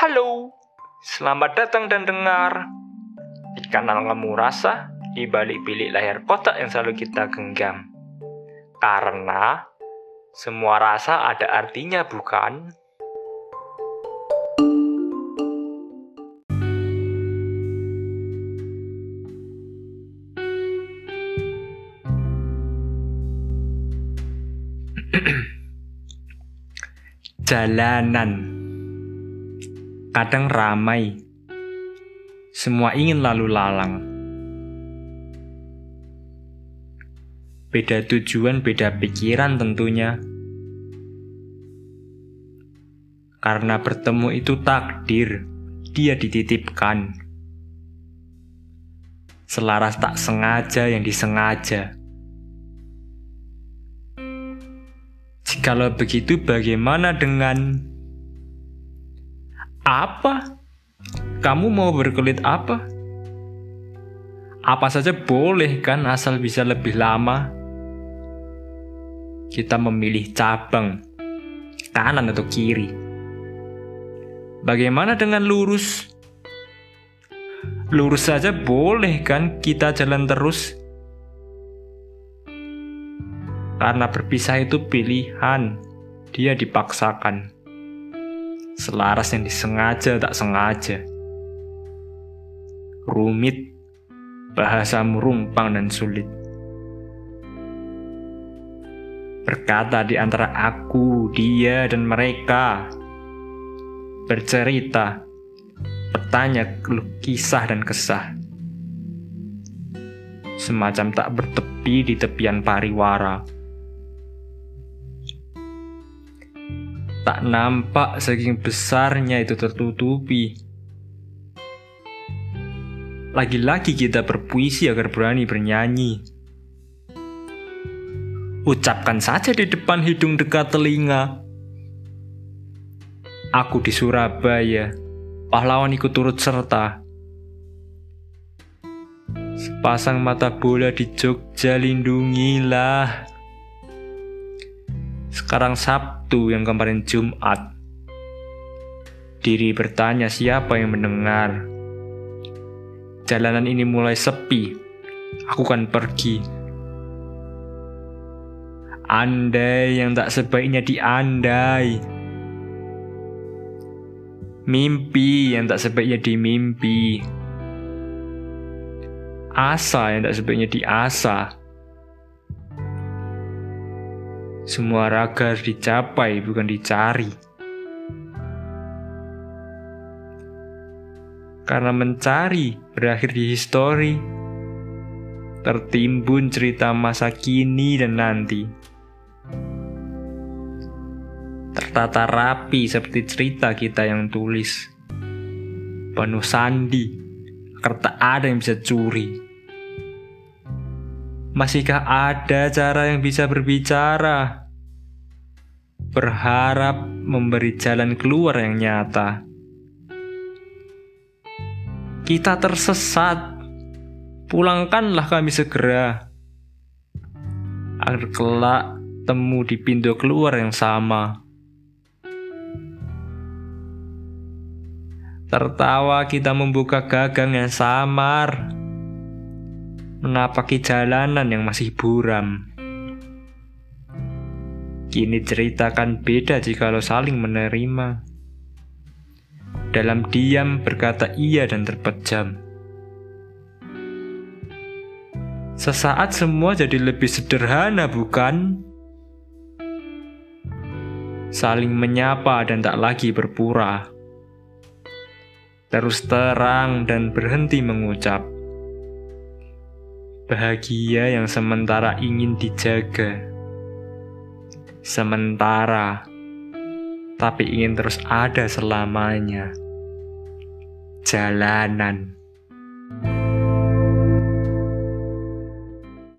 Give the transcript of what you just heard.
Halo, selamat datang dan dengar di kanal Ngemu Rasa di balik bilik layar kotak yang selalu kita genggam. Karena semua rasa ada artinya, bukan? Jalanan kadang ramai. Semua ingin lalu lalang. Beda tujuan, beda pikiran tentunya. Karena bertemu itu takdir, dia dititipkan. Selaras tak sengaja yang disengaja. Jikalau begitu bagaimana dengan apa? Kamu mau berkelit apa? Apa saja boleh kan asal bisa lebih lama? Kita memilih cabang, kanan atau kiri. Bagaimana dengan lurus? Lurus saja boleh kan kita jalan terus? Karena berpisah itu pilihan, dia dipaksakan selaras yang disengaja tak sengaja. Rumit, bahasa merumpang dan sulit. Berkata di antara aku, dia, dan mereka. Bercerita, bertanya kisah dan kesah. Semacam tak bertepi di tepian pariwara. Tak nampak saking besarnya itu tertutupi. Lagi-lagi kita berpuisi agar berani bernyanyi. Ucapkan saja di depan hidung dekat telinga. Aku di Surabaya, pahlawan ikut turut serta. Sepasang mata bola di Jogja lindungilah. Sekarang Sabtu yang kemarin Jumat. Diri bertanya siapa yang mendengar. Jalanan ini mulai sepi. Aku kan pergi. Andai yang tak sebaiknya diandai. Mimpi yang tak sebaiknya dimimpi. Asa yang tak sebaiknya diasa Semua raga harus dicapai, bukan dicari. Karena mencari berakhir di histori, tertimbun cerita masa kini dan nanti. Tertata rapi seperti cerita kita yang tulis. Penuh sandi, tak ada yang bisa curi. Masihkah ada cara yang bisa berbicara? Berharap memberi jalan keluar yang nyata. Kita tersesat. Pulangkanlah kami segera. Agar kelak temu di pintu keluar yang sama. Tertawa kita membuka gagang yang samar menapaki jalanan yang masih buram. Kini ceritakan beda jika lo saling menerima. Dalam diam berkata iya dan terpejam. Sesaat semua jadi lebih sederhana, bukan? Saling menyapa dan tak lagi berpura. Terus terang dan berhenti mengucap bahagia yang sementara ingin dijaga. Sementara, tapi ingin terus ada selamanya. Jalanan.